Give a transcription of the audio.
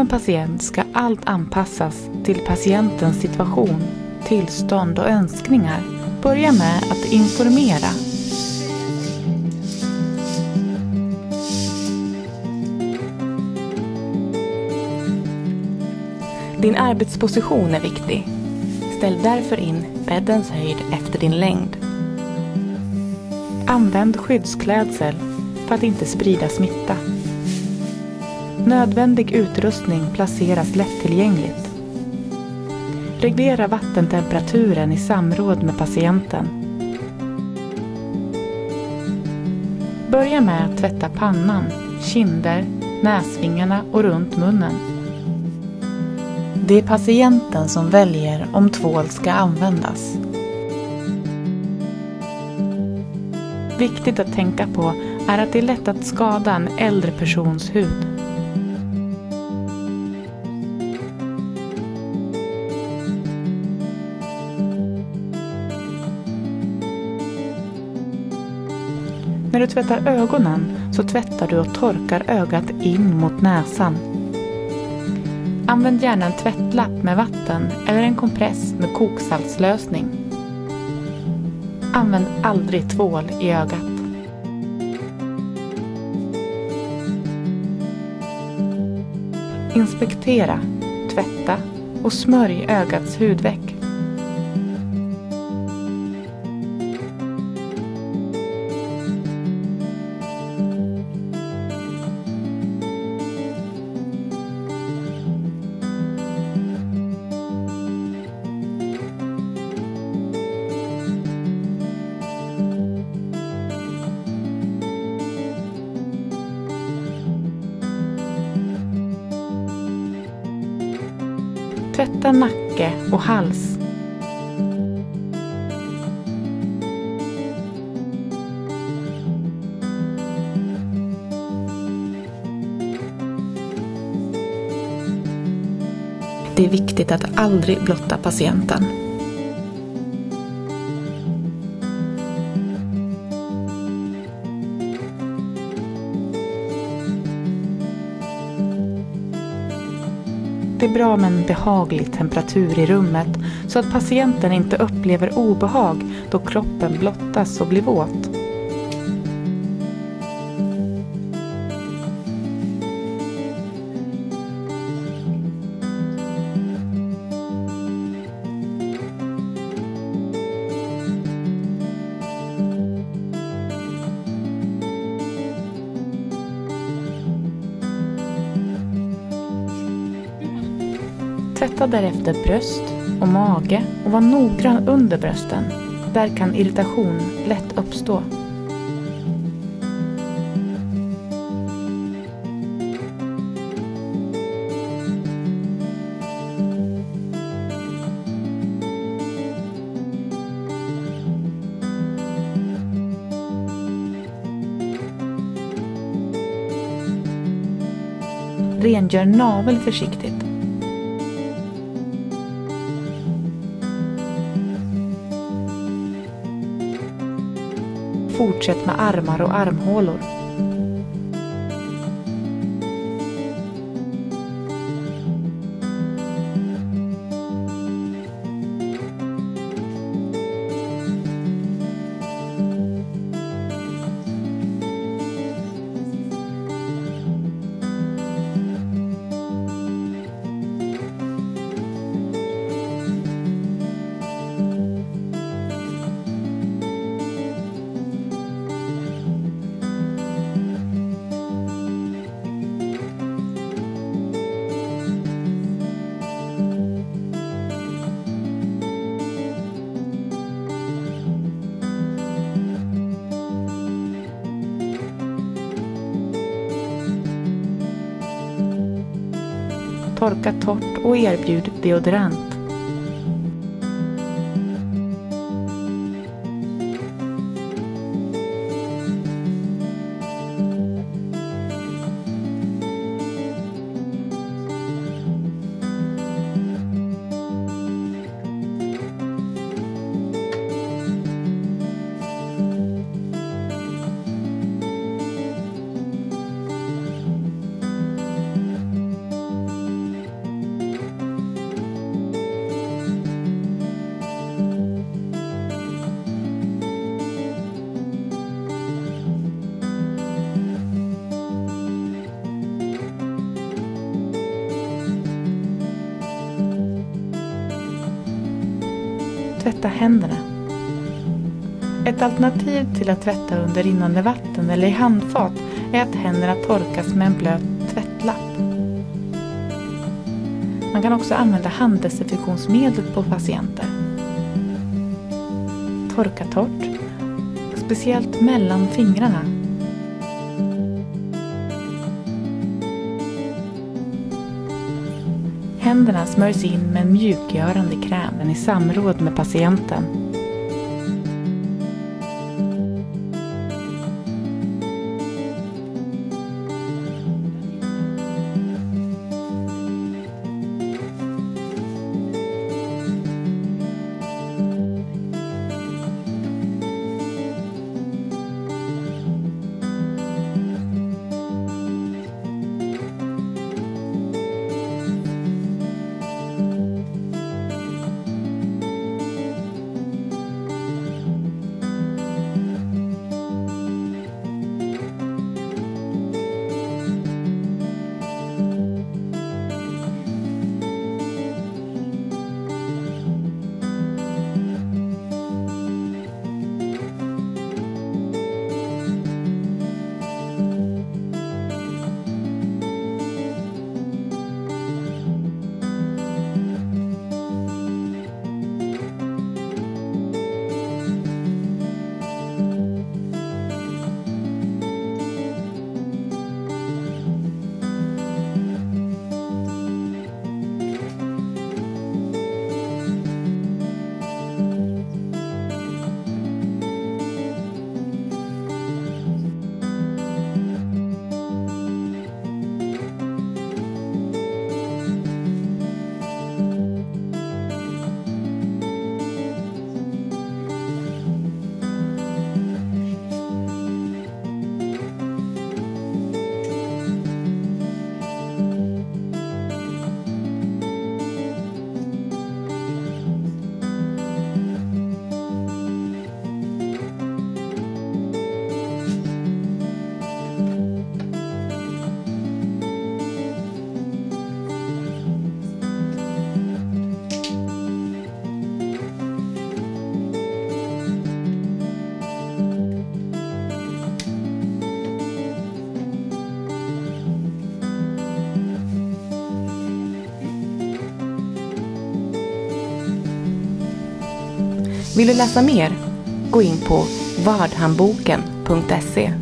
en patient ska allt anpassas till patientens situation, tillstånd och önskningar. Börja med att informera. Din arbetsposition är viktig. Ställ därför in bäddens höjd efter din längd. Använd skyddsklädsel för att inte sprida smitta. Nödvändig utrustning placeras lättillgängligt. Reglera vattentemperaturen i samråd med patienten. Börja med att tvätta pannan, kinder, näsvingarna och runt munnen. Det är patienten som väljer om tvål ska användas. Viktigt att tänka på är att det är lätt att skada en äldre persons hud. När du tvättar ögonen så tvättar du och torkar ögat in mot näsan. Använd gärna en tvättlapp med vatten eller en kompress med koksaltslösning. Använd aldrig tvål i ögat. Inspektera, tvätta och smörj ögats hudveck. Tvätta nacke och hals. Det är viktigt att aldrig blotta patienten. Det är bra med en behaglig temperatur i rummet så att patienten inte upplever obehag då kroppen blottas och blir våt. Tvätta därefter bröst och mage och var noggrann under brösten. Där kan irritation lätt uppstå. Rengör navel försiktigt. Fortsätt med armar och armhålor. Torka torrt och erbjud deodorant. Tvätta händerna. Ett alternativ till att tvätta under rinnande vatten eller i handfat är att händerna torkas med en blöt tvättlapp. Man kan också använda handdesinfektionsmedlet på patienter. Torka torrt, speciellt mellan fingrarna. Händerna smörjs in med en mjukgörande kräm i samråd med patienten. Vill du läsa mer? Gå in på vardhandboken.se